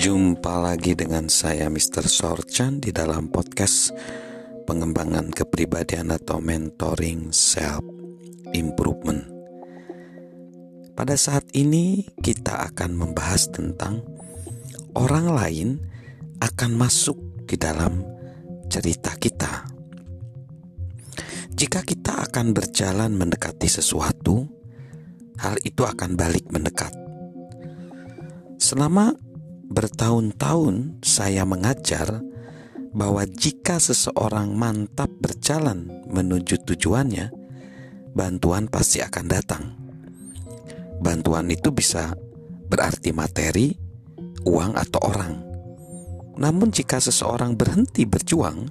Jumpa lagi dengan saya Mr. Sorchan di dalam podcast pengembangan kepribadian atau mentoring self improvement. Pada saat ini kita akan membahas tentang orang lain akan masuk di dalam cerita kita. Jika kita akan berjalan mendekati sesuatu, hal itu akan balik mendekat. Selama Bertahun-tahun saya mengajar bahwa jika seseorang mantap berjalan menuju tujuannya, bantuan pasti akan datang. Bantuan itu bisa berarti materi, uang, atau orang. Namun, jika seseorang berhenti berjuang,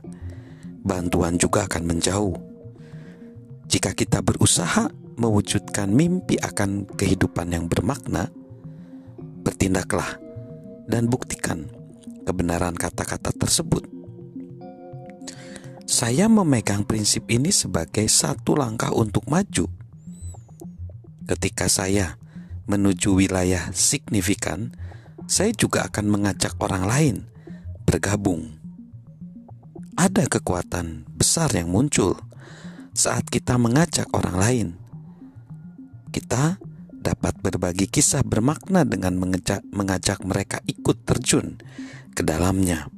bantuan juga akan menjauh. Jika kita berusaha mewujudkan mimpi akan kehidupan yang bermakna, bertindaklah dan buktikan kebenaran kata-kata tersebut. Saya memegang prinsip ini sebagai satu langkah untuk maju. Ketika saya menuju wilayah signifikan, saya juga akan mengajak orang lain bergabung. Ada kekuatan besar yang muncul saat kita mengajak orang lain. Kita dapat berbagi kisah bermakna dengan mengejak, mengajak mereka ikut terjun ke dalamnya.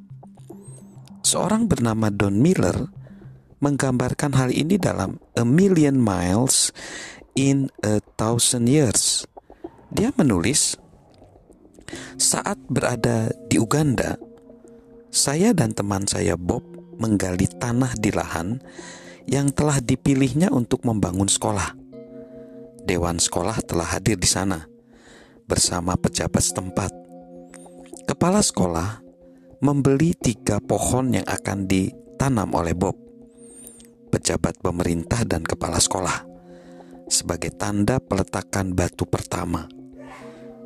Seorang bernama Don Miller menggambarkan hal ini dalam A Million Miles in a Thousand Years. Dia menulis, saat berada di Uganda, saya dan teman saya Bob menggali tanah di lahan yang telah dipilihnya untuk membangun sekolah. Dewan sekolah telah hadir di sana bersama pejabat setempat. Kepala sekolah membeli tiga pohon yang akan ditanam oleh Bob, pejabat pemerintah dan kepala sekolah, sebagai tanda peletakan batu pertama.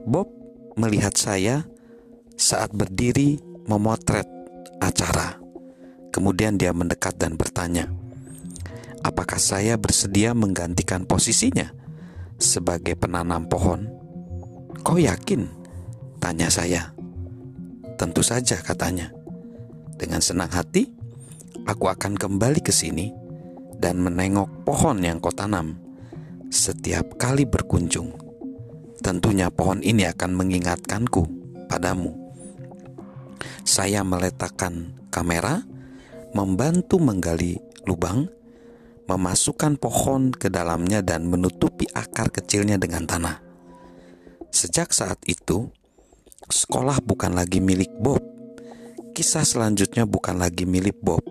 Bob melihat saya saat berdiri memotret acara. Kemudian dia mendekat dan bertanya, "Apakah saya bersedia menggantikan posisinya?" Sebagai penanam pohon? Kau yakin? Tanya saya. Tentu saja katanya. Dengan senang hati, aku akan kembali ke sini dan menengok pohon yang kau tanam setiap kali berkunjung. Tentunya pohon ini akan mengingatkanku padamu. Saya meletakkan kamera, membantu menggali lubang, memasukkan pohon ke dalamnya dan menutupi akar kecilnya dengan tanah. Sejak saat itu, sekolah bukan lagi milik Bob. Kisah selanjutnya bukan lagi milik Bob,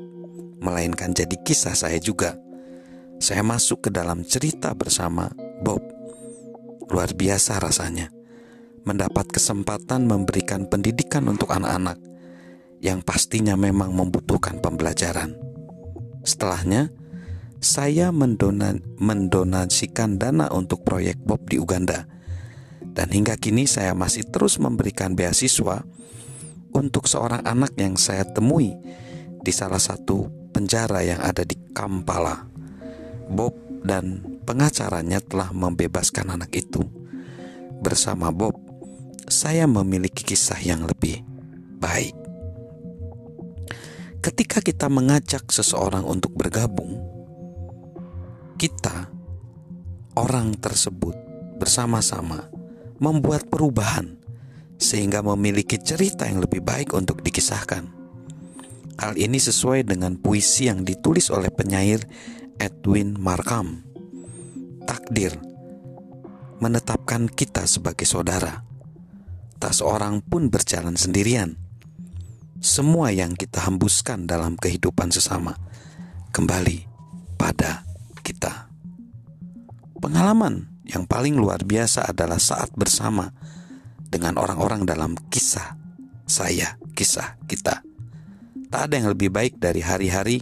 melainkan jadi kisah saya juga. Saya masuk ke dalam cerita bersama Bob. Luar biasa rasanya mendapat kesempatan memberikan pendidikan untuk anak-anak yang pastinya memang membutuhkan pembelajaran. Setelahnya, saya mendona mendonasikan dana untuk proyek Bob di Uganda. Dan hingga kini saya masih terus memberikan beasiswa untuk seorang anak yang saya temui di salah satu penjara yang ada di Kampala. Bob dan pengacaranya telah membebaskan anak itu. Bersama Bob, saya memiliki kisah yang lebih baik. Ketika kita mengajak seseorang untuk bergabung, kita, orang tersebut, bersama-sama membuat perubahan sehingga memiliki cerita yang lebih baik untuk dikisahkan. Hal ini sesuai dengan puisi yang ditulis oleh penyair Edwin Markham. Takdir menetapkan kita sebagai saudara. Tak seorang pun berjalan sendirian. Semua yang kita hembuskan dalam kehidupan sesama kembali pada kita. Pengalaman yang paling luar biasa adalah saat bersama dengan orang-orang dalam kisah saya, kisah kita. Tak ada yang lebih baik dari hari-hari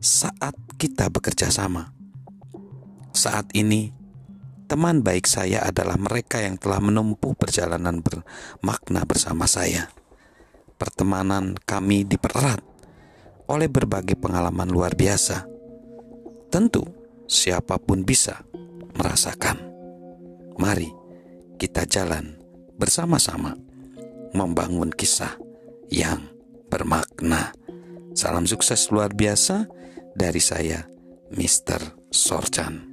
saat kita bekerja sama. Saat ini, teman baik saya adalah mereka yang telah menempuh perjalanan bermakna bersama saya. Pertemanan kami dipererat oleh berbagai pengalaman luar biasa. Tentu, siapa pun bisa merasakan. Mari kita jalan bersama-sama membangun kisah yang bermakna. Salam sukses luar biasa dari saya, Mr. Sorchan.